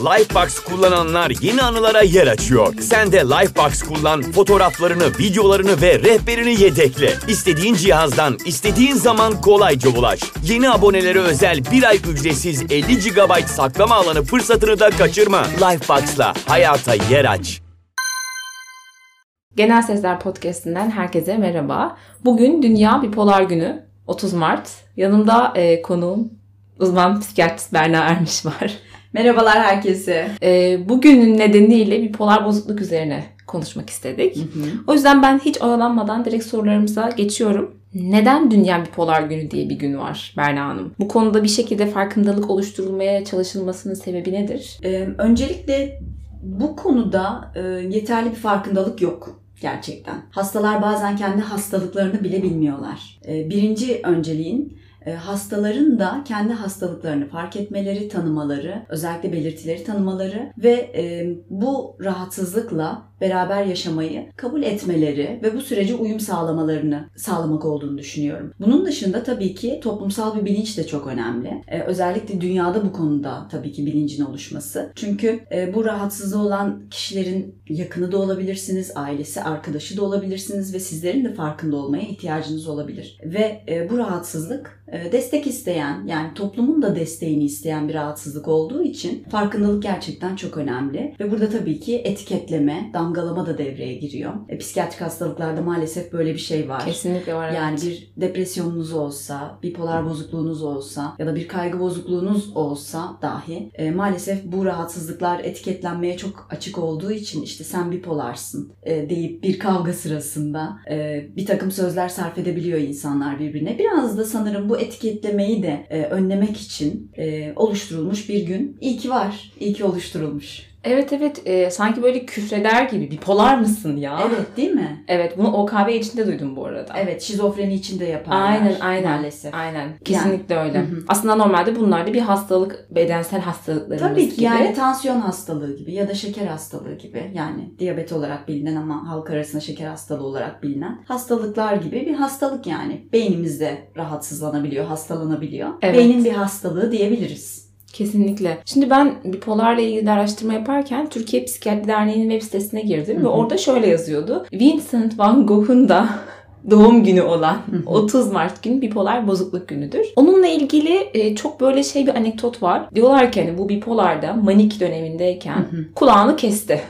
Lifebox kullananlar yeni anılara yer açıyor. Sen de Lifebox kullan, fotoğraflarını, videolarını ve rehberini yedekle. İstediğin cihazdan, istediğin zaman kolayca ulaş. Yeni abonelere özel bir ay ücretsiz 50 GB saklama alanı fırsatını da kaçırma. Lifebox'la hayata yer aç. Genel Sesler Podcast'inden herkese merhaba. Bugün Dünya Bipolar Günü, 30 Mart. Yanımda e, konuğum uzman psikiyatrist Berna Ermiş var. Merhabalar herkese. E, bugünün nedeniyle bipolar bozukluk üzerine konuşmak istedik. Hı hı. O yüzden ben hiç oyalanmadan direkt sorularımıza geçiyorum. Neden Dünya Bipolar Günü diye bir gün var Berna Hanım? Bu konuda bir şekilde farkındalık oluşturulmaya çalışılmasının sebebi nedir? Ee, öncelikle bu konuda e, yeterli bir farkındalık yok gerçekten. Hastalar bazen kendi hastalıklarını bile bilmiyorlar. Ee, birinci önceliğin e, hastaların da kendi hastalıklarını fark etmeleri, tanımaları, özellikle belirtileri tanımaları ve e, bu rahatsızlıkla beraber yaşamayı kabul etmeleri ve bu sürece uyum sağlamalarını sağlamak olduğunu düşünüyorum. Bunun dışında tabii ki toplumsal bir bilinç de çok önemli. Ee, özellikle dünyada bu konuda tabii ki bilincin oluşması. Çünkü e, bu rahatsızlığı olan kişilerin yakını da olabilirsiniz, ailesi, arkadaşı da olabilirsiniz ve sizlerin de farkında olmaya ihtiyacınız olabilir. Ve e, bu rahatsızlık e, destek isteyen yani toplumun da desteğini isteyen bir rahatsızlık olduğu için farkındalık gerçekten çok önemli. Ve burada tabii ki etiketleme, damgalama da devreye giriyor. E, psikiyatrik hastalıklarda maalesef böyle bir şey var. Kesinlikle var. Yani evet. bir depresyonunuz olsa, bipolar bozukluğunuz olsa ya da bir kaygı bozukluğunuz olsa dahi e, maalesef bu rahatsızlıklar etiketlenmeye çok açık olduğu için işte sen bipolarsın e, deyip bir kavga sırasında e, bir takım sözler sarf edebiliyor insanlar birbirine. Biraz da sanırım bu etiketlemeyi de e, önlemek için e, oluşturulmuş bir gün. İyi ki var, iyi ki oluşturulmuş. Evet evet e, sanki böyle küfreder gibi bipolar mısın ya? Evet değil mi? Evet bunu OKB içinde duydum bu arada. Evet şizofreni içinde yaparlar. Aynen aynen. Maalesef. Aynen. Kesinlikle yani. öyle. Hı-hı. Aslında normalde bunlar da bir hastalık bedensel hastalıklarımız Tabii ki gibi. yani tansiyon hastalığı gibi ya da şeker hastalığı gibi yani diyabet olarak bilinen ama halk arasında şeker hastalığı olarak bilinen hastalıklar gibi bir hastalık yani. Beynimizde rahatsızlanabiliyor, hastalanabiliyor. Evet. Beynin bir hastalığı diyebiliriz. Kesinlikle. Şimdi ben bipolarla ilgili araştırma yaparken Türkiye Psikiyatri Derneği'nin web sitesine girdim Hı-hı. ve orada şöyle yazıyordu. Vincent van Gogh'un da doğum günü olan 30 Mart günü bipolar bozukluk günüdür. Onunla ilgili e, çok böyle şey bir anekdot var. Diyorlar ki hani bu bipolarda manik dönemindeyken kulağını kesti.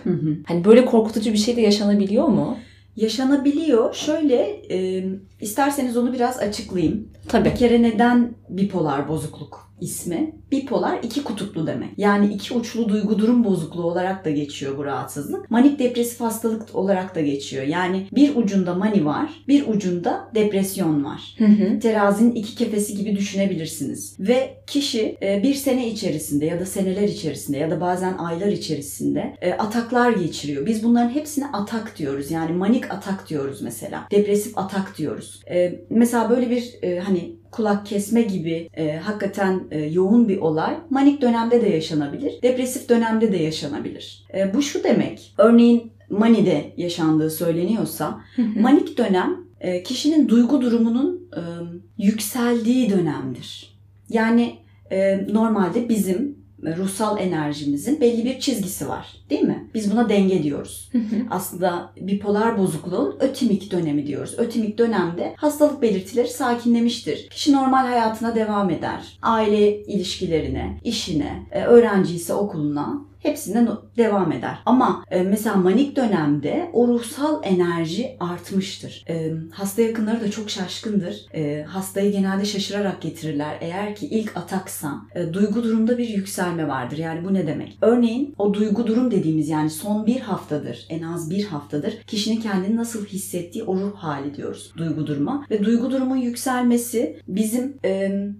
Hani böyle korkutucu bir şey de yaşanabiliyor mu? Yaşanabiliyor. Şöyle e, isterseniz onu biraz açıklayayım. Tabii. Bir kere neden bipolar bozukluk ismi bipolar iki kutuplu demek. Yani iki uçlu duygu durum bozukluğu olarak da geçiyor bu rahatsızlık. Manik depresif hastalık olarak da geçiyor. Yani bir ucunda mani var, bir ucunda depresyon var. Hı hı. Terazinin iki kefesi gibi düşünebilirsiniz. Ve kişi e, bir sene içerisinde ya da seneler içerisinde ya da bazen aylar içerisinde e, ataklar geçiriyor. Biz bunların hepsine atak diyoruz. Yani manik atak diyoruz mesela. Depresif atak diyoruz. E, mesela böyle bir hani kulak kesme gibi e, hakikaten e, yoğun bir olay manik dönemde de yaşanabilir, depresif dönemde de yaşanabilir. E, bu şu demek, örneğin manide yaşandığı söyleniyorsa manik dönem e, kişinin duygu durumunun e, yükseldiği dönemdir. Yani e, normalde bizim ruhsal enerjimizin belli bir çizgisi var. Değil mi? Biz buna denge diyoruz. Aslında bipolar bozukluğun ötimik dönemi diyoruz. Ötimik dönemde hastalık belirtileri sakinlemiştir. Kişi normal hayatına devam eder. Aile ilişkilerine, işine, e, öğrenci ise okuluna hepsinden devam eder. Ama e, mesela manik dönemde o ruhsal enerji artmıştır. E, hasta yakınları da çok şaşkındır. E, hastayı genelde şaşırarak getirirler. Eğer ki ilk ataksa e, duygu durumda bir yükselme vardır. Yani bu ne demek? Örneğin o duygu durum dediğimiz yani son bir haftadır, en az bir haftadır kişinin kendini nasıl hissettiği o ruh hali diyoruz duygu duruma. Ve duygu durumun yükselmesi bizim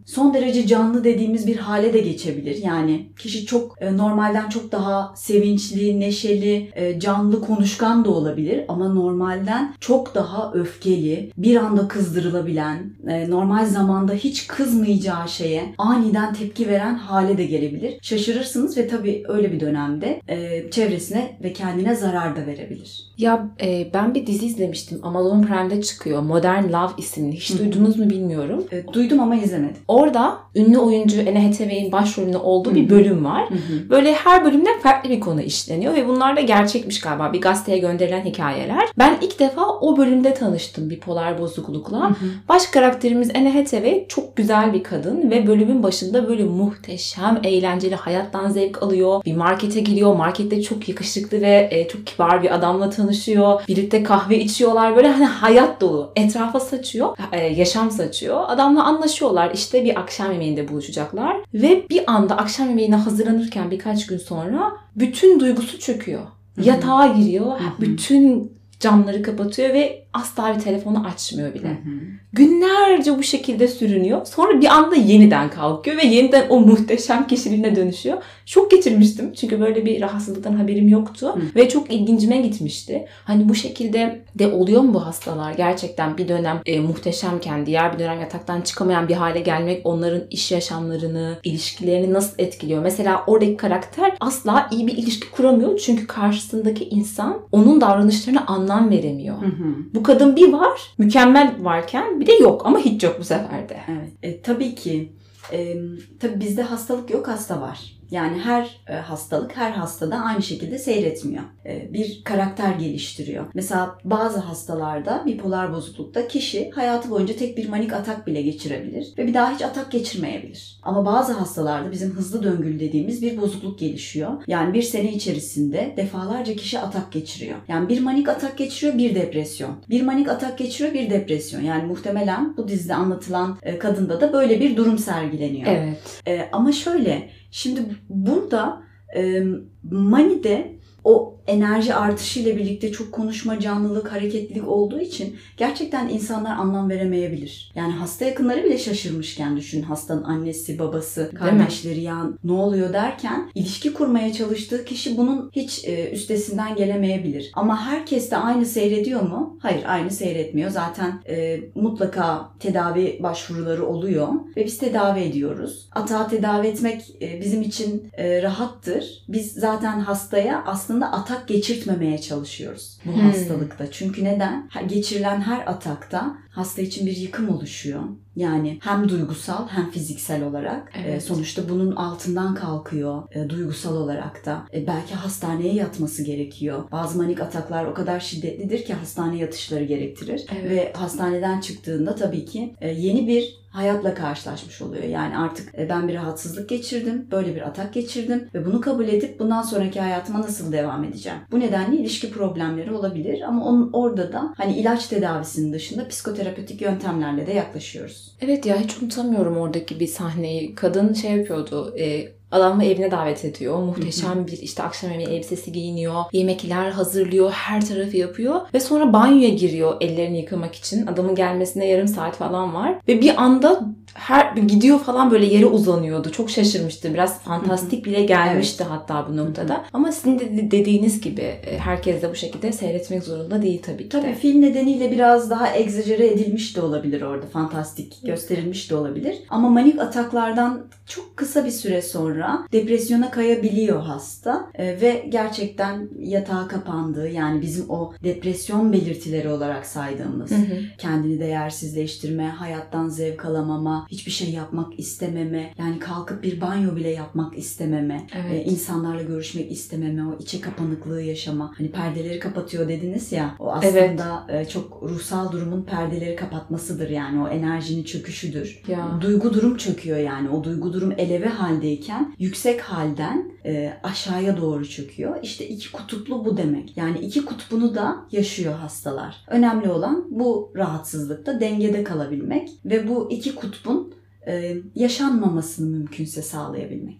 son derece canlı dediğimiz bir hale de geçebilir. Yani kişi çok normalden çok daha sevinçli, neşeli, e, canlı, konuşkan da olabilir ama normalden çok daha öfkeli, bir anda kızdırılabilen, e, normal zamanda hiç kızmayacağı şeye aniden tepki veren hale de gelebilir. Şaşırırsınız ve tabii öyle bir dönemde e, çevresine ve kendine zarar da verebilir. Ya ben bir dizi izlemiştim. Amazon Prime'de çıkıyor. Modern Love isimli. Hiç duydunuz mu bilmiyorum. Duydum ama izlemedim. Orada ünlü oyuncu Anne Hathaway'in başrolünde olduğu bir Hı bölüm var. Hı. Böyle her bölümde farklı bir konu işleniyor ve bunlar da gerçekmiş galiba. Bir gazeteye gönderilen hikayeler. Ben ilk defa o bölümde tanıştım bipolar bozuklukla. Baş karakterimiz Anne Hathaway çok güzel bir kadın ve bölümün başında böyle muhteşem, eğlenceli, hayattan zevk alıyor. Bir markete giriyor. Markette çok yakışıklı ve e, çok kibar bir adamla tanışıyor. Birlikte kahve içiyorlar. Böyle hani hayat dolu. Etrafa saçıyor. e, yaşam saçıyor. Adamla anlaşıyorlar. İşte bir akşam yemeğinde buluşacaklar. Ve bir anda akşam yemeğine hazırlanırken birkaç gün sonra bütün duygusu çöküyor. Yatağa giriyor. Bütün camları kapatıyor ve asla bir telefonu açmıyor bile. Hı hı. Günlerce bu şekilde sürünüyor. Sonra bir anda yeniden kalkıyor ve yeniden o muhteşem kişiliğine dönüşüyor. Şok geçirmiştim çünkü böyle bir rahatsızlıktan haberim yoktu Hı. ve çok ilgincime gitmişti. Hani bu şekilde de oluyor mu bu hastalar? Gerçekten bir dönem e, muhteşemken diğer bir dönem yataktan çıkamayan bir hale gelmek onların iş yaşamlarını, ilişkilerini nasıl etkiliyor? Mesela oradaki karakter asla iyi bir ilişki kuramıyor çünkü karşısındaki insan onun davranışlarına anlam veremiyor. Hı hı. Bu kadın bir var, mükemmel varken bir de yok ama hiç yok bu sefer de. Evet. E, tabii ki. E, tabii bizde hastalık yok, hasta var. Yani her e, hastalık her hastada aynı şekilde seyretmiyor. E, bir karakter geliştiriyor. Mesela bazı hastalarda bipolar bozuklukta kişi hayatı boyunca tek bir manik atak bile geçirebilir ve bir daha hiç atak geçirmeyebilir. Ama bazı hastalarda bizim hızlı döngülü dediğimiz bir bozukluk gelişiyor. Yani bir sene içerisinde defalarca kişi atak geçiriyor. Yani bir manik atak geçiriyor, bir depresyon. Bir manik atak geçiriyor, bir depresyon. Yani muhtemelen bu dizide anlatılan e, kadında da böyle bir durum sergileniyor. Evet. Ama şöyle, şimdi burada e, manide o enerji artışıyla birlikte çok konuşma, canlılık, hareketlilik olduğu için gerçekten insanlar anlam veremeyebilir. Yani hasta yakınları bile şaşırmışken düşün hastanın annesi, babası, kardeşleri ya ne oluyor derken ilişki kurmaya çalıştığı kişi bunun hiç e, üstesinden gelemeyebilir. Ama herkes de aynı seyrediyor mu? Hayır, aynı seyretmiyor. Zaten e, mutlaka tedavi başvuruları oluyor ve biz tedavi ediyoruz. Atağı tedavi etmek e, bizim için e, rahattır. Biz zaten hastaya aslında atak geçirtmemeye çalışıyoruz bu Hmm. hastalıkta. Çünkü neden? Geçirilen her atakta hasta için bir yıkım oluşuyor. Yani hem duygusal hem fiziksel olarak. Evet. E, sonuçta bunun altından kalkıyor e, duygusal olarak da. E, belki hastaneye yatması gerekiyor. Bazı manik ataklar o kadar şiddetlidir ki hastane yatışları gerektirir. Evet. Ve hastaneden çıktığında tabii ki e, yeni bir hayatla karşılaşmış oluyor. Yani artık e, ben bir rahatsızlık geçirdim, böyle bir atak geçirdim ve bunu kabul edip bundan sonraki hayatıma nasıl devam edeceğim? Bu nedenle ilişki problemleri olabilir ama onun orada da hani ilaç tedavisinin dışında psikoterapötik yöntemlerle de yaklaşıyoruz. Evet ya hiç unutamıyorum oradaki bir sahneyi. Kadın şey yapıyordu. E, adamı evine davet ediyor. Muhteşem bir işte akşam yemeği elbisesi giyiniyor. Yemekler hazırlıyor. Her tarafı yapıyor. Ve sonra banyoya giriyor ellerini yıkamak için. Adamın gelmesine yarım saat falan var. Ve bir anda her gidiyor falan böyle yere uzanıyordu. Çok şaşırmıştım. Biraz fantastik bile gelmişti hatta bu noktada. Ama sizin de dediğiniz gibi e, herkes de bu şekilde seyretmek zorunda değil tabii ki Tabii de. film nedeniyle biraz daha egzajere edilmiş de olabilir orada. Fantastik gösterilmiş de olabilir. Ama manik ataklardan çok kısa bir süre sonra depresyona kayabiliyor hasta. Ee, ve gerçekten yatağa kapandığı yani bizim o depresyon belirtileri olarak saydığımız Hı hı. kendini değersizleştirme, hayattan zevk alamama, hiçbir şey yapmak istememe, yani kalkıp bir banyo bile yapmak istememe, Evet. e, insanlarla görüşmek istememe, o içe kapanıklığı yaşama. Hani perdeleri kapatıyor dediniz ya, o aslında e, çok ruhsal durumun perdeleri kapatmasıdır yani o enerjinin çöküşüdür. Ya. Duygu durum çöküyor yani o duygu durum eleve haldeyken yüksek halden e, aşağıya doğru çöküyor. İşte iki kutuplu bu demek. Yani iki kutbunu da yaşıyor hastalar. Önemli olan bu rahatsızlıkta dengede kalabilmek ve bu iki kutbun e, yaşanmamasını mümkünse sağlayabilmek.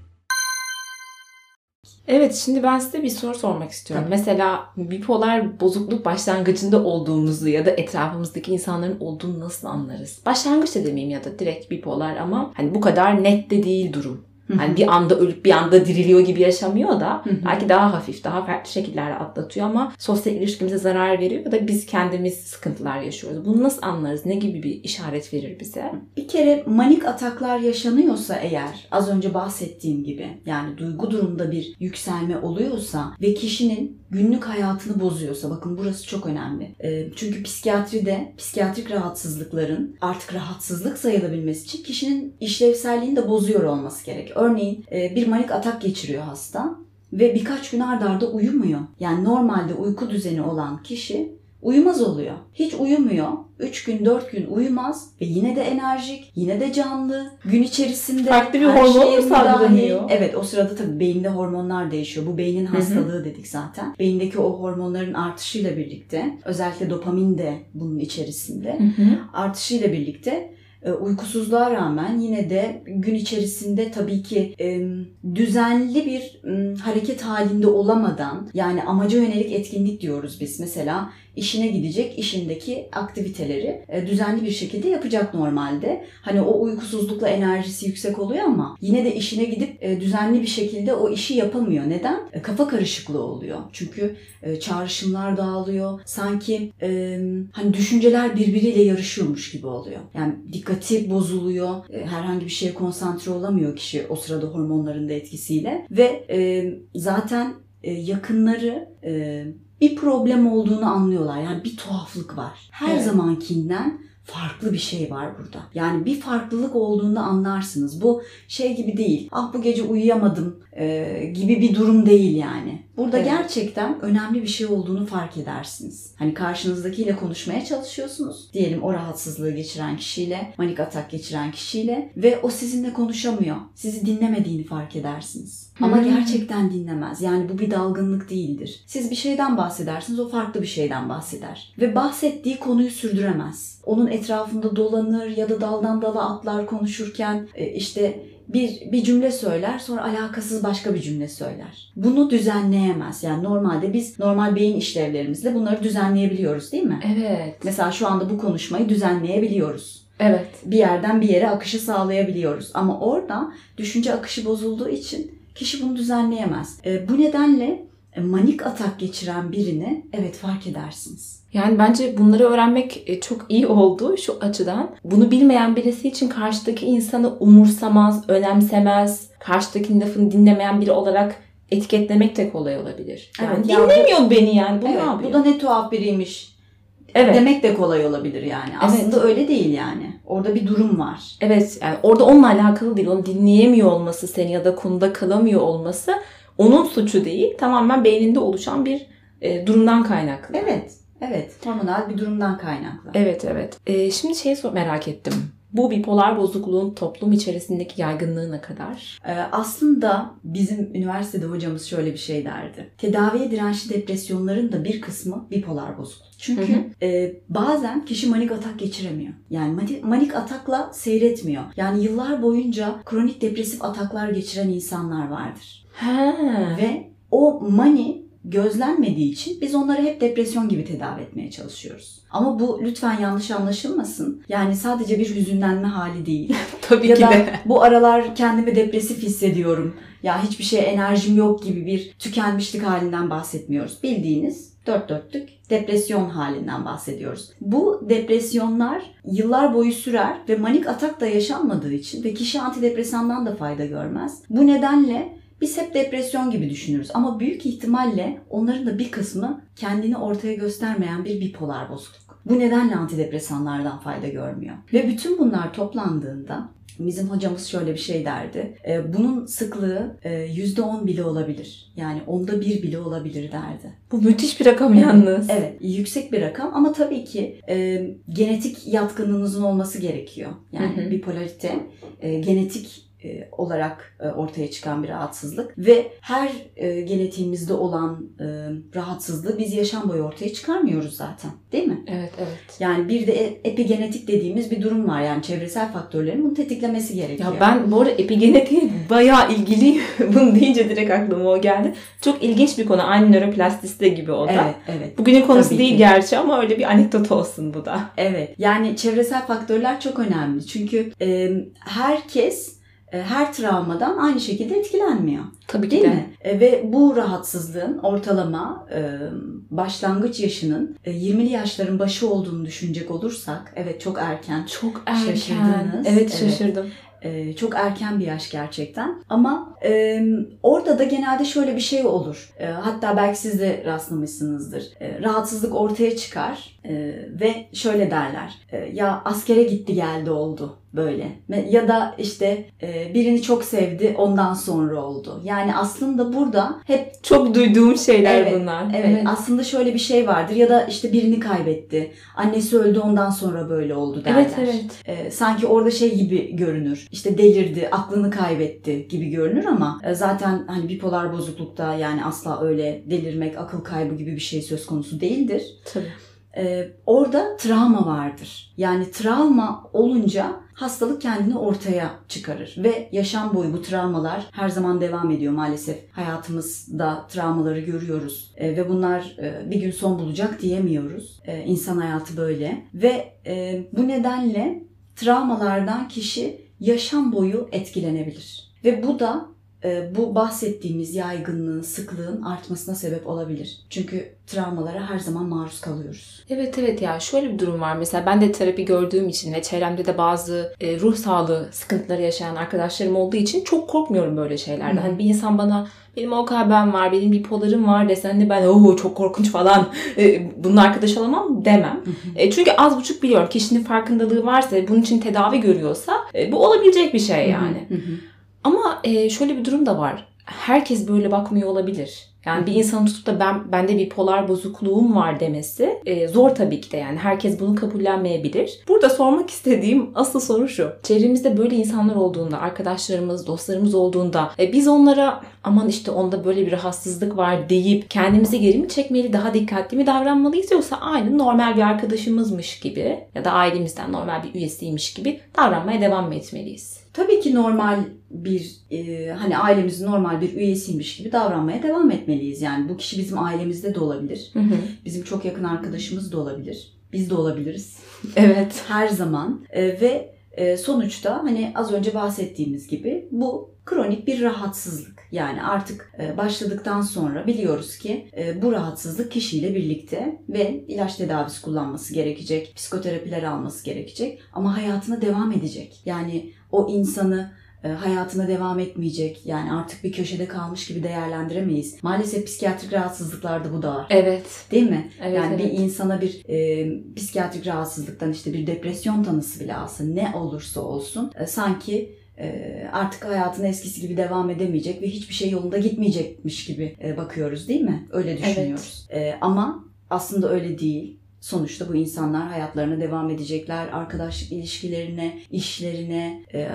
Evet şimdi ben size bir soru sormak istiyorum. Tabii. Mesela bipolar bozukluk başlangıcında olduğumuzu ya da etrafımızdaki insanların olduğunu nasıl anlarız? Başlangıçta demeyeyim ya da direkt bipolar ama hani bu kadar net de değil durum. Hani bir anda ölüp bir anda diriliyor gibi yaşamıyor da belki daha hafif, daha farklı şekillerde atlatıyor ama sosyal ilişkimize zarar veriyor ya da biz kendimiz sıkıntılar yaşıyoruz. Bunu nasıl anlarız? Ne gibi bir işaret verir bize? Bir kere manik ataklar yaşanıyorsa eğer az önce bahsettiğim gibi yani duygu durumda bir yükselme oluyorsa ve kişinin günlük hayatını bozuyorsa bakın burası çok önemli. E, çünkü psikiyatride psikiyatrik rahatsızlıkların artık rahatsızlık sayılabilmesi için kişinin işlevselliğini de bozuyor olması gerek. Örneğin e, bir manik atak geçiriyor hasta ve birkaç gün ardarda arda uyumuyor. Yani normalde uyku düzeni olan kişi uyumaz oluyor. Hiç uyumuyor. 3 gün 4 gün uyumaz ve yine de enerjik, yine de canlı. Gün içerisinde farklı bir hormon mu salgılanıyor? Evet o sırada tabii beyinde hormonlar değişiyor. Bu beynin hastalığı Hı-hı. dedik zaten. Beyindeki o hormonların artışıyla birlikte özellikle dopamin de bunun içerisinde Hı-hı. artışıyla birlikte uykusuzluğa rağmen yine de gün içerisinde tabii ki e, düzenli bir hareket halinde olamadan yani amaca yönelik etkinlik diyoruz biz. Mesela işine gidecek, işindeki aktiviteleri e, düzenli bir şekilde yapacak normalde. Hani o uykusuzlukla enerjisi yüksek oluyor ama yine de işine gidip e, düzenli bir şekilde o işi yapamıyor. Neden? E, kafa karışıklığı oluyor. Çünkü çağrışımlar dağılıyor. Sanki hani düşünceler birbiriyle yarışıyormuş gibi oluyor. Yani dikkati bozuluyor. Herhangi bir şeye konsantre olamıyor kişi o sırada hormonların da etkisiyle ve zaten yakınları bir problem olduğunu anlıyorlar. Yani bir tuhaflık var. Her evet. zamankinden farklı bir şey var burada. Yani bir farklılık olduğunu anlarsınız. Bu şey gibi değil. Ah bu gece uyuyamadım e, gibi bir durum değil yani. Burada evet. gerçekten önemli bir şey olduğunu fark edersiniz. Hani karşınızdakiyle konuşmaya çalışıyorsunuz. Diyelim o rahatsızlığı geçiren kişiyle, manik atak geçiren kişiyle ve o sizinle konuşamıyor. Sizi dinlemediğini fark edersiniz. Ama hmm. gerçekten dinlemez. Yani bu bir dalgınlık değildir. Siz bir şeyden bahsedersiniz, o farklı bir şeyden bahseder. Ve bahsettiği konuyu sürdüremez. Onun etrafında dolanır ya da daldan dala atlar konuşurken e, işte bir, bir cümle söyler sonra alakasız başka bir cümle söyler. Bunu düzenleyemez. Yani normalde biz normal beyin işlevlerimizle bunları düzenleyebiliyoruz değil mi? Evet. Mesela şu anda bu konuşmayı düzenleyebiliyoruz. Evet. Bir yerden bir yere akışı sağlayabiliyoruz. Ama orada düşünce akışı bozulduğu için kişi bunu düzenleyemez. E, bu nedenle manik atak geçiren birini evet fark edersiniz. Yani bence bunları öğrenmek e, çok iyi oldu şu açıdan. Bunu bilmeyen birisi için karşıdaki insanı umursamaz, önemsemez, karşıdaki lafını dinlemeyen biri olarak etiketlemek de kolay olabilir. Yani evet, dinlemiyor ya bu, beni yani. Bu evet, ne yapıyor? Bu da ne tuhaf biriymiş. Evet. Demek de kolay olabilir yani. Aslında evet. öyle değil yani. Orada bir durum var. Evet yani orada onunla alakalı değil. Onu dinleyemiyor olması seni ya da konuda kalamıyor olması onun suçu değil. Tamamen beyninde oluşan bir e, durumdan kaynaklı. Evet. Evet. Hormonal bir durumdan kaynaklı. Evet evet. E, şimdi şey merak ettim. Bu bipolar bozukluğun toplum içerisindeki yaygınlığı ne kadar? Ee, aslında bizim üniversitede hocamız şöyle bir şey derdi. Tedaviye dirençli depresyonların da bir kısmı bipolar bozukluk. Çünkü hı hı. E, bazen kişi manik atak geçiremiyor. Yani manik, manik atakla seyretmiyor. Yani yıllar boyunca kronik depresif ataklar geçiren insanlar vardır. Ha. Ve o mani gözlenmediği için biz onları hep depresyon gibi tedavi etmeye çalışıyoruz. Ama bu lütfen yanlış anlaşılmasın. Yani sadece bir hüzünlenme hali değil. Tabii ya ki da de. bu aralar kendimi depresif hissediyorum. Ya hiçbir şeye enerjim yok gibi bir tükenmişlik halinden bahsetmiyoruz. Bildiğiniz dört dörtlük depresyon halinden bahsediyoruz. Bu depresyonlar yıllar boyu sürer ve manik atak da yaşanmadığı için ve kişi antidepresandan da fayda görmez. Bu nedenle biz hep depresyon gibi düşünürüz ama büyük ihtimalle onların da bir kısmı kendini ortaya göstermeyen bir bipolar bozukluk. Bu nedenle antidepresanlardan fayda görmüyor. Ve bütün bunlar toplandığında Bizim hocamız şöyle bir şey derdi. E, bunun sıklığı yüzde 10 bile olabilir. Yani onda bir bile olabilir derdi. Bu müthiş bir rakam yalnız. Evet, yüksek bir rakam ama tabii ki e, genetik yatkınlığınızın olması gerekiyor. Yani hı hı. bipolarite e, genetik e, olarak e, ortaya çıkan bir rahatsızlık ve her e, genetiğimizde olan rahatsızlığı biz yaşam boyu ortaya çıkarmıyoruz zaten. Değil mi? Evet, evet. Yani bir de epigenetik dediğimiz bir durum var. Yani çevresel faktörlerin bunu tetiklemesi gerekiyor. Ya ben bu arada epigenetiğe bayağı ilgiliyim. bunu deyince direkt aklıma o geldi. Çok ilginç bir konu. Aynı nöroplastisite gibi o da. Evet, evet. Bugünün konusu Tabii değil ki. gerçi ama öyle bir anekdot olsun bu da. Evet. Yani çevresel faktörler çok önemli. Çünkü e, herkes e, her travmadan aynı şekilde etkilenmiyor. Tabii Değil ki de. mi? E, ve bu rahatsızlığın ortalama e, başlangıç yaşının e, 20'li yaşların başı olduğunu düşünecek olursak, evet çok erken, Çok erken. Şaşırdınız. Evet Evet. şaşırdım. e, çok erken bir yaş gerçekten. Ama e, orada da genelde şöyle bir şey olur. E, hatta belki siz de rastlamışsınızdır. E, rahatsızlık ortaya çıkar e, ve şöyle derler. E, ya askere gitti geldi oldu böyle. Ya da işte e, birini çok sevdi ondan sonra oldu. Yani aslında burada hep Çok duyduğum şeyler Evet, bunlar. Evet, aslında şöyle bir şey vardır ya da işte birini kaybetti. Annesi öldü ondan sonra böyle oldu derler. Evet evet. Ee, sanki orada şey gibi görünür. İşte delirdi, aklını kaybetti gibi görünür ama e, zaten hani bipolar bozuklukta yani asla öyle delirmek, akıl kaybı gibi bir şey söz konusu değildir. Tabii. Ee, orada travma vardır. Yani travma olunca hastalık kendini ortaya çıkarır ve yaşam boyu bu travmalar her zaman devam ediyor maalesef. Hayatımızda travmaları görüyoruz Ee, ve bunlar e, bir gün son bulacak diyemiyoruz. Ee, insan hayatı böyle ve e, bu nedenle travmalardan kişi yaşam boyu etkilenebilir. Ve bu da e, bu bahsettiğimiz yaygınlığın, sıklığın artmasına sebep olabilir. Çünkü travmalara her zaman maruz kalıyoruz. Evet evet ya şöyle bir durum var. Mesela ben de terapi gördüğüm için ve çevremde de bazı e, ruh sağlığı sıkıntıları yaşayan arkadaşlarım olduğu için çok korkmuyorum böyle şeylerden. Hı. Hani bir insan bana benim OKB'm var, benim bipolarım var desen de ben o çok korkunç falan e, bunun arkadaş olamam demem. E, çünkü az buçuk biliyorum kişinin farkındalığı varsa bunun için tedavi görüyorsa e, bu olabilecek bir şey yani. Ama e, şöyle bir durum da var. Herkes böyle bakmıyor olabilir. Yani bir insanın tutup da ben bende bipolar bozukluğum var demesi e, zor tabii ki de yani herkes bunu kabullenmeyebilir. Burada sormak istediğim asıl soru şu. Çevremizde böyle insanlar olduğunda, arkadaşlarımız, dostlarımız olduğunda e, biz onlara aman işte onda böyle bir rahatsızlık var deyip kendimizi geri mi çekmeli, daha dikkatli mi davranmalıyız yoksa aynı normal bir arkadaşımızmış gibi ya da ailemizden normal bir üyesiymiş gibi davranmaya devam mı etmeliyiz? Tabii ki normal bir e, hani ailemizin normal bir üyesiymiş gibi davranmaya devam etmeliyiz. Yani bu kişi bizim ailemizde de olabilir. Hı hı. Bizim çok yakın arkadaşımız da olabilir. Biz de olabiliriz. Evet. Her zaman. E, ve e, sonuçta hani az önce bahsettiğimiz gibi bu kronik bir rahatsızlık. Yani artık e, başladıktan sonra biliyoruz ki e, bu rahatsızlık kişiyle birlikte ve ilaç tedavisi kullanması gerekecek, psikoterapiler alması gerekecek ama hayatına devam edecek. Yani o insanı e, hayatına devam etmeyecek. Yani artık bir köşede kalmış gibi değerlendiremeyiz. Maalesef psikiyatrik rahatsızlıklarda bu da var. Evet. Değil mi? Evet, yani evet. bir insana bir e, psikiyatrik rahatsızlıktan işte bir depresyon tanısı bile alsın ne olursa olsun e, sanki e, artık hayatına eskisi gibi devam edemeyecek ve hiçbir şey yolunda gitmeyecekmiş gibi e, bakıyoruz değil mi? Öyle düşünüyoruz. E, ama aslında öyle değil. Sonuçta bu insanlar hayatlarına devam edecekler. Arkadaşlık ilişkilerine, işlerine, e,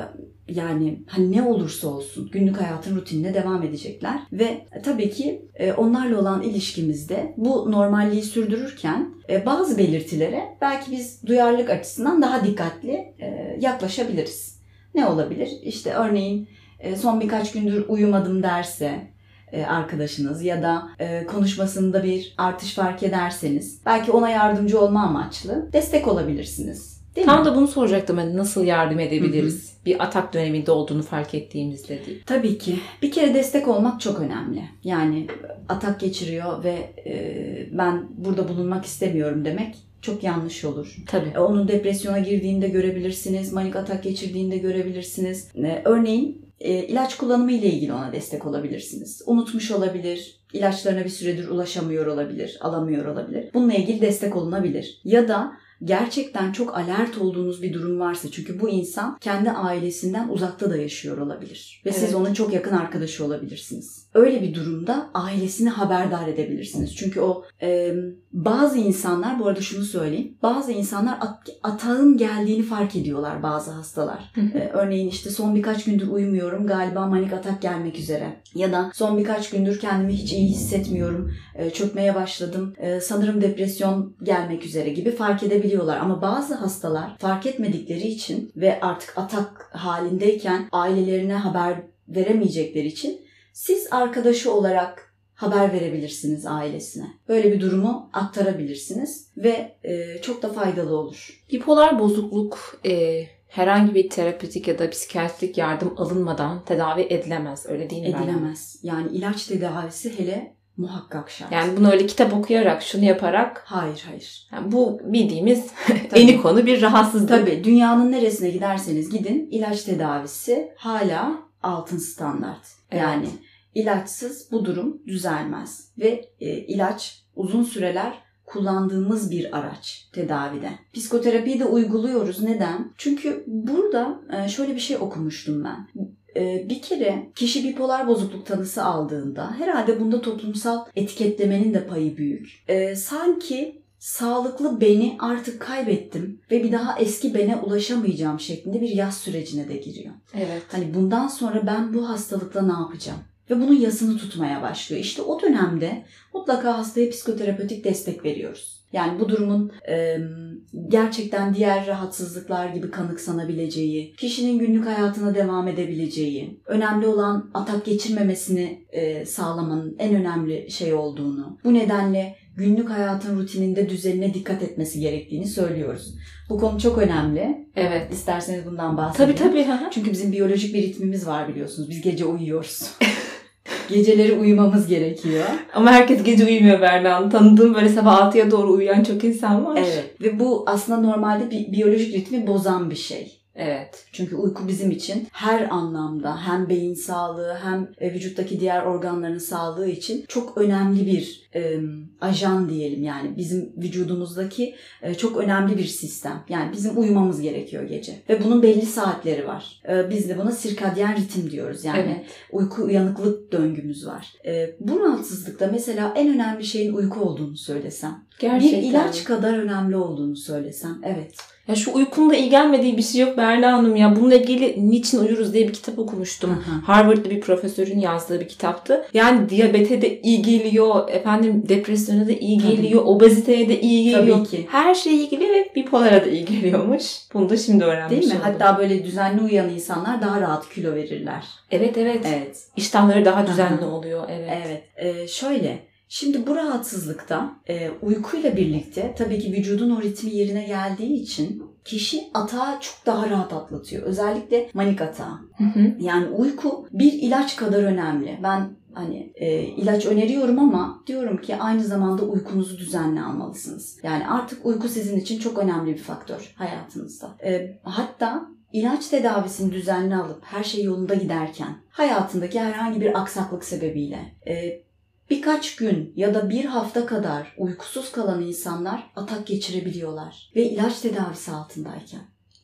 yani hani ne olursa olsun günlük hayatın rutinine devam edecekler. Ve tabii ki e, onlarla olan ilişkimizde bu normalliği sürdürürken e, bazı belirtilere belki biz duyarlılık açısından daha dikkatli e, yaklaşabiliriz. Ne olabilir? İşte örneğin e, son birkaç gündür uyumadım derse arkadaşınız ya da e, konuşmasında bir artış fark ederseniz belki ona yardımcı olma amaçlı destek olabilirsiniz. Değil Tam mi? da bunu soracaktım. Hani nasıl yardım edebiliriz? Bir atak döneminde olduğunu fark ettiğimizde değil. Tabii ki. Bir kere destek olmak çok önemli. Yani atak geçiriyor ve e, ben burada bulunmak istemiyorum demek çok yanlış olur. Tabii. E, Onun depresyona girdiğinde görebilirsiniz, manik atak geçirdiğinde görebilirsiniz. E, Örneğin e, ilaç kullanımı ile ilgili ona destek olabilirsiniz. Unutmuş olabilir, ilaçlarına bir süredir ulaşamıyor olabilir, alamıyor olabilir. Bununla ilgili destek olunabilir. Ya da gerçekten çok alert olduğunuz bir durum varsa çünkü bu insan kendi ailesinden uzakta da yaşıyor olabilir ve siz Evet. onun çok yakın arkadaşı olabilirsiniz. Öyle bir durumda ailesini haberdar edebilirsiniz. Çünkü o e, bazı insanlar bu arada şunu söyleyeyim. Bazı insanlar at- atağın geldiğini fark ediyorlar bazı hastalar. E, örneğin işte son birkaç gündür uyumuyorum galiba manik atak gelmek üzere. Ya da son birkaç gündür kendimi hiç iyi hissetmiyorum. e, çökmeye başladım. E, sanırım depresyon gelmek üzere gibi fark edebiliyorlar. Ama bazı hastalar fark etmedikleri için ve artık atak halindeyken ailelerine haber veremeyecekleri için siz arkadaşı olarak haber verebilirsiniz ailesine. Böyle bir durumu aktarabilirsiniz ve e, çok da faydalı olur. Bipolar bozukluk e, herhangi bir terapötik ya da psikiyatrik yardım alınmadan tedavi edilemez. Öyle değil mi? Edilemez. Yani ilaç tedavisi hele muhakkak şart. Yani bunu öyle kitap okuyarak, şunu yaparak hayır hayır. yani bu bildiğimiz eni konu bir rahatsızlık. Tabii dünyanın neresine giderseniz gidin ilaç tedavisi hala altın standart. Evet. Yani ilaçsız bu durum düzelmez ve e, ilaç uzun süreler kullandığımız bir araç tedavide. Psikoterapiyi de uyguluyoruz. Neden? Çünkü burada e, şöyle bir şey okumuştum ben. E, Bir kere kişi bipolar bozukluk tanısı aldığında herhalde bunda toplumsal etiketlemenin de payı büyük. E, Sanki sağlıklı beni artık kaybettim ve bir daha eski bene ulaşamayacağım şeklinde bir yaz sürecine de giriyor. Evet. Hani bundan sonra ben bu hastalıkla ne yapacağım? Ve bunun yasını tutmaya başlıyor. İşte o dönemde mutlaka hastaya psikoterapötik destek veriyoruz. Yani bu durumun e, gerçekten diğer rahatsızlıklar gibi kanıksanabileceği, kişinin günlük hayatına devam edebileceği, önemli olan atak geçirmemesini e, sağlamanın en önemli şey olduğunu, bu nedenle günlük hayatın rutininde düzenine dikkat etmesi gerektiğini söylüyoruz. Bu konu çok önemli. Evet. İsterseniz bundan Tabii bahsedelim. tabii. hı. Çünkü bizim biyolojik bir ritmimiz var biliyorsunuz. Biz gece uyuyoruz. Geceleri uyumamız gerekiyor. Ama herkes gece uyumuyor Berna. Tanıdığım böyle sabah 6'ya doğru uyuyan çok insan var. Evet. Ve bu aslında normalde bir biyolojik ritmi bozan bir şey. Evet. Çünkü uyku bizim için her anlamda hem beyin sağlığı hem e, vücuttaki diğer organların sağlığı için çok önemli bir e, ajan diyelim yani bizim vücudumuzdaki e, çok önemli bir sistem. Yani bizim uyumamız gerekiyor gece ve bunun belli saatleri var. E, biz de buna sirkadyen ritim diyoruz yani Evet. uyku uyanıklık döngümüz var. E, bu rahatsızlıkta mesela en önemli şeyin uyku olduğunu söylesem, Gerçekten. bir ilaç kadar önemli olduğunu söylesem, evet. Ya şu uykunla iyi gelmediği bir şey yok Berna Hanım ya. Bununla ilgili Niçin Uyuruz diye bir kitap okumuştum. Hı hı. Harvard'da bir profesörün yazdığı bir kitaptı. Yani diyabete de iyi geliyor, efendim depresyona da iyi Tabii. geliyor, obeziteye de iyi Tabii geliyor. ki. Her şeye iyi geliyor ve bipolara da iyi geliyormuş. Bunu da şimdi öğrenmiş Değil mi? oldum. Hatta böyle düzenli uyuyan insanlar daha rahat kilo verirler. Evet evet. Evet. İştahları daha düzenli oluyor. Evet. Evet. Ee, şöyle. Şimdi bu rahatsızlıkta e, uykuyla birlikte tabii ki vücudun o ritmi yerine geldiği için kişi atağı çok daha rahat atlatıyor. Özellikle manik atağı. Hı hı. Yani uyku bir ilaç kadar önemli. Ben hani e, ilaç öneriyorum ama diyorum ki aynı zamanda uykunuzu düzenli almalısınız. Yani artık uyku sizin için çok önemli bir faktör hayatınızda. E, hatta ilaç tedavisini düzenli alıp her şey yolunda giderken hayatındaki herhangi bir aksaklık sebebiyle e, birkaç gün ya da bir hafta kadar uykusuz kalan insanlar atak geçirebiliyorlar ve ilaç tedavisi altındayken.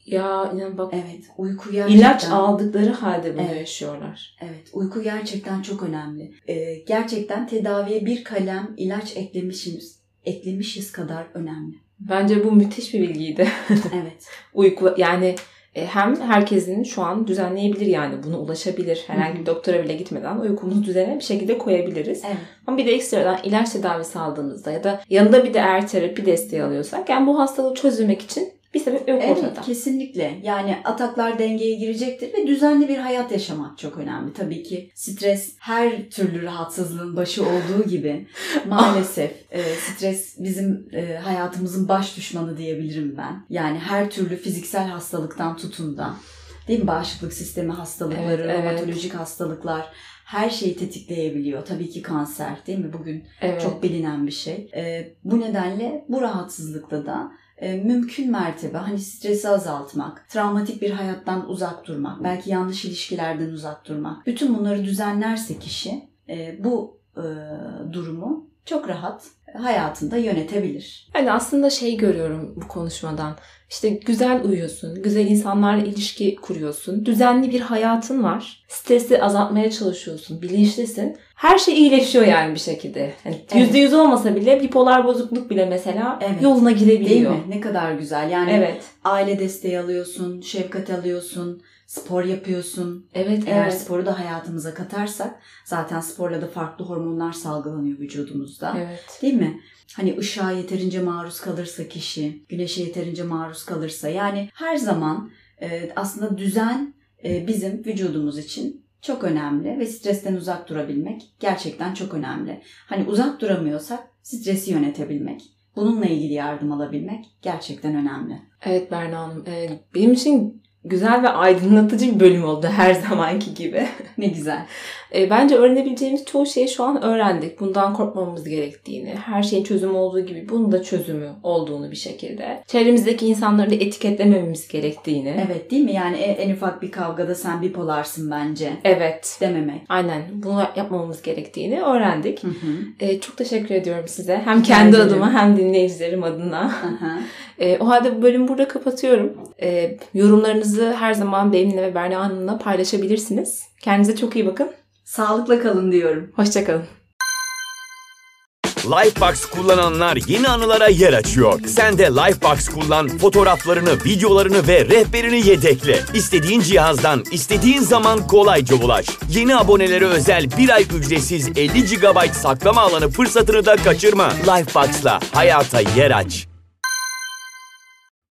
Ya inan bak Evet, uyku gerçekten... ilaç aldıkları halde bunu Evet. yaşıyorlar. Evet, uyku gerçekten çok önemli. Ee, gerçekten tedaviye bir kalem ilaç eklemişiz, eklemişiz kadar önemli. Bence bu müthiş bir bilgiydi. Evet, Uyku yani e, hem herkesin şu an düzenleyebilir yani buna ulaşabilir. Herhangi bir doktora bile gitmeden uykumuzu düzene bir şekilde koyabiliriz. evet, Ama bir de ekstradan ilaç tedavisi aldığımızda ya da yanında bir de eğer terapi desteği alıyorsak yani bu hastalığı çözmek için bir sebep yok evet ortada. kesinlikle. Yani ataklar dengeye girecektir ve düzenli bir hayat yaşamak çok önemli. Tabii ki stres her türlü rahatsızlığın başı olduğu gibi maalesef e, stres bizim e, hayatımızın baş düşmanı diyebilirim ben. Yani her türlü fiziksel hastalıktan tutun da değil mi bağışıklık sistemi hastalıkları, Evet, evet. romatolojik hastalıklar her şeyi tetikleyebiliyor. Tabii ki kanser değil mi? Bugün Evet. çok bilinen bir şey. Ee, bu nedenle bu rahatsızlıkta da e, mümkün mertebe hani stresi azaltmak, travmatik bir hayattan uzak durmak, belki yanlış ilişkilerden uzak durmak. Bütün bunları düzenlerse kişi e, bu e, durumu çok rahat hayatında yönetebilir. Yani aslında şey görüyorum bu konuşmadan. İşte güzel uyuyorsun, güzel insanlarla ilişki kuruyorsun, düzenli bir hayatın var. Stresi azaltmaya çalışıyorsun, bilinçlisin. Her şey iyileşiyor yani bir şekilde. Hani Evet. olmasa bile bipolar bozukluk bile mesela Evet. yoluna girebiliyor. Değil mi? Ne kadar güzel. Yani Evet. aile desteği alıyorsun, şefkat alıyorsun, spor yapıyorsun. Evet, Eğer evet. sporu da hayatımıza katarsak zaten sporla da farklı hormonlar salgılanıyor vücudumuzda. Evet. Değil mi? Hani ışığa yeterince maruz kalırsa kişi, güneşe yeterince maruz kalırsa yani her zaman e, aslında düzen e, bizim vücudumuz için çok önemli ve stresten uzak durabilmek gerçekten çok önemli. Hani uzak duramıyorsak stresi yönetebilmek, bununla ilgili yardım alabilmek gerçekten önemli. Evet Berna Hanım. Ee, benim için güzel ve aydınlatıcı bir bölüm oldu her zamanki gibi. Ne güzel. E, bence öğrenebileceğimiz çoğu şeyi şu an öğrendik. Bundan korkmamamız gerektiğini, her şeyin çözümü olduğu gibi bunun da çözümü olduğunu bir şekilde. Çevremizdeki insanları da etiketlemememiz gerektiğini. Evet değil mi? Yani en, ufak bir kavgada sen bipolarsın bence. Evet. Dememek. Aynen. Bunu yapmamamız gerektiğini öğrendik. Hı hı. E, çok teşekkür ediyorum size. Hem Rica kendi ederim. adıma hem dinleyicilerim adına. Aha. E, o halde bu bölümü burada kapatıyorum. E, yorumlarınızı her zaman benimle ve Berna Hanım'la paylaşabilirsiniz. Kendinize çok iyi bakın. Sağlıkla kalın diyorum. Hoşçakalın. Lifebox kullananlar yeni anılara yer açıyor. Sen de Lifebox kullan, fotoğraflarını, videolarını ve rehberini yedekle. İstediğin cihazdan, istediğin zaman kolayca ulaş. Yeni abonelere özel bir ay ücretsiz 50 GB saklama alanı fırsatını da kaçırma. Lifebox'la hayata yer aç.